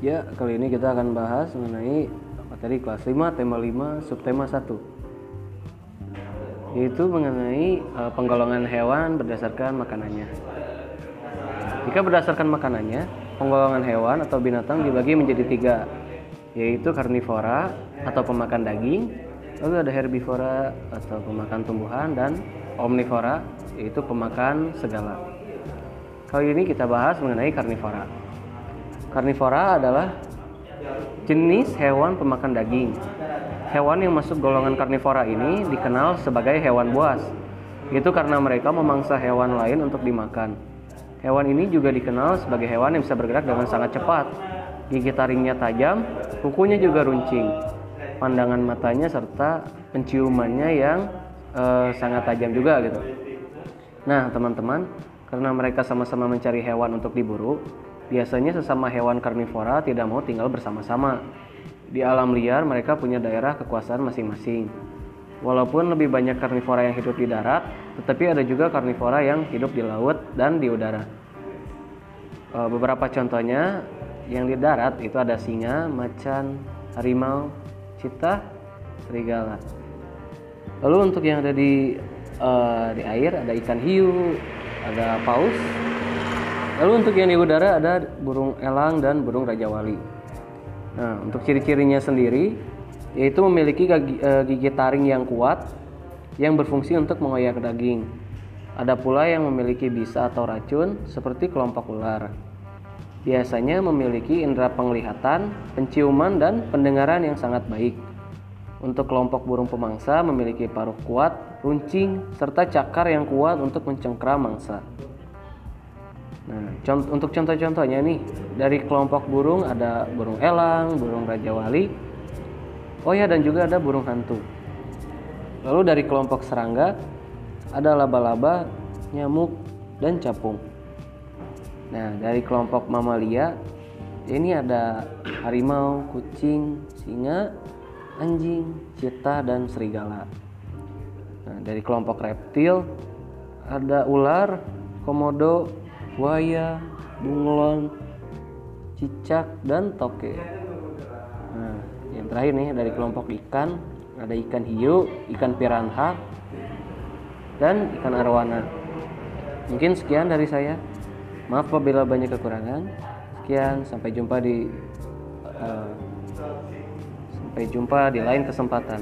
Ya, kali ini kita akan bahas mengenai materi kelas 5, tema 5, subtema 1. Yaitu mengenai uh, penggolongan hewan berdasarkan makanannya. Jika berdasarkan makanannya, penggolongan hewan atau binatang dibagi menjadi tiga, yaitu karnivora atau pemakan daging, lalu ada herbivora atau pemakan tumbuhan, dan omnivora yaitu pemakan segala. Kali ini kita bahas mengenai karnivora. Karnivora adalah jenis hewan pemakan daging. Hewan yang masuk golongan karnivora ini dikenal sebagai hewan buas. Itu karena mereka memangsa hewan lain untuk dimakan. Hewan ini juga dikenal sebagai hewan yang bisa bergerak dengan sangat cepat. Gigi taringnya tajam, kukunya juga runcing. Pandangan matanya serta penciumannya yang uh, sangat tajam juga gitu. Nah, teman-teman, karena mereka sama-sama mencari hewan untuk diburu, Biasanya sesama hewan karnivora tidak mau tinggal bersama-sama. Di alam liar mereka punya daerah kekuasaan masing-masing. Walaupun lebih banyak karnivora yang hidup di darat, tetapi ada juga karnivora yang hidup di laut dan di udara. Eh, beberapa contohnya yang di darat itu ada singa, macan, harimau, cita, serigala. Lalu untuk yang ada di uh, di air ada ikan hiu, ada paus, Lalu untuk yang di udara ada burung elang dan burung raja wali. Nah, untuk ciri-cirinya sendiri yaitu memiliki gigi, uh, gigi taring yang kuat yang berfungsi untuk mengoyak daging. Ada pula yang memiliki bisa atau racun seperti kelompok ular. Biasanya memiliki indera penglihatan, penciuman, dan pendengaran yang sangat baik. Untuk kelompok burung pemangsa memiliki paruh kuat, runcing, serta cakar yang kuat untuk mencengkram mangsa. Nah, cont untuk contoh-contohnya nih, dari kelompok burung ada burung elang, burung raja wali. Oh ya, dan juga ada burung hantu. Lalu dari kelompok serangga ada laba-laba, nyamuk, dan capung. Nah, dari kelompok mamalia ini ada harimau, kucing, singa, anjing, cita, dan serigala. Nah, dari kelompok reptil ada ular, komodo, buaya, bunglon, cicak, dan toke. Nah, yang terakhir nih dari kelompok ikan ada ikan hiu, ikan piranha, dan ikan arwana. Mungkin sekian dari saya. Maaf apabila banyak kekurangan. Sekian, sampai jumpa di uh, sampai jumpa di lain kesempatan.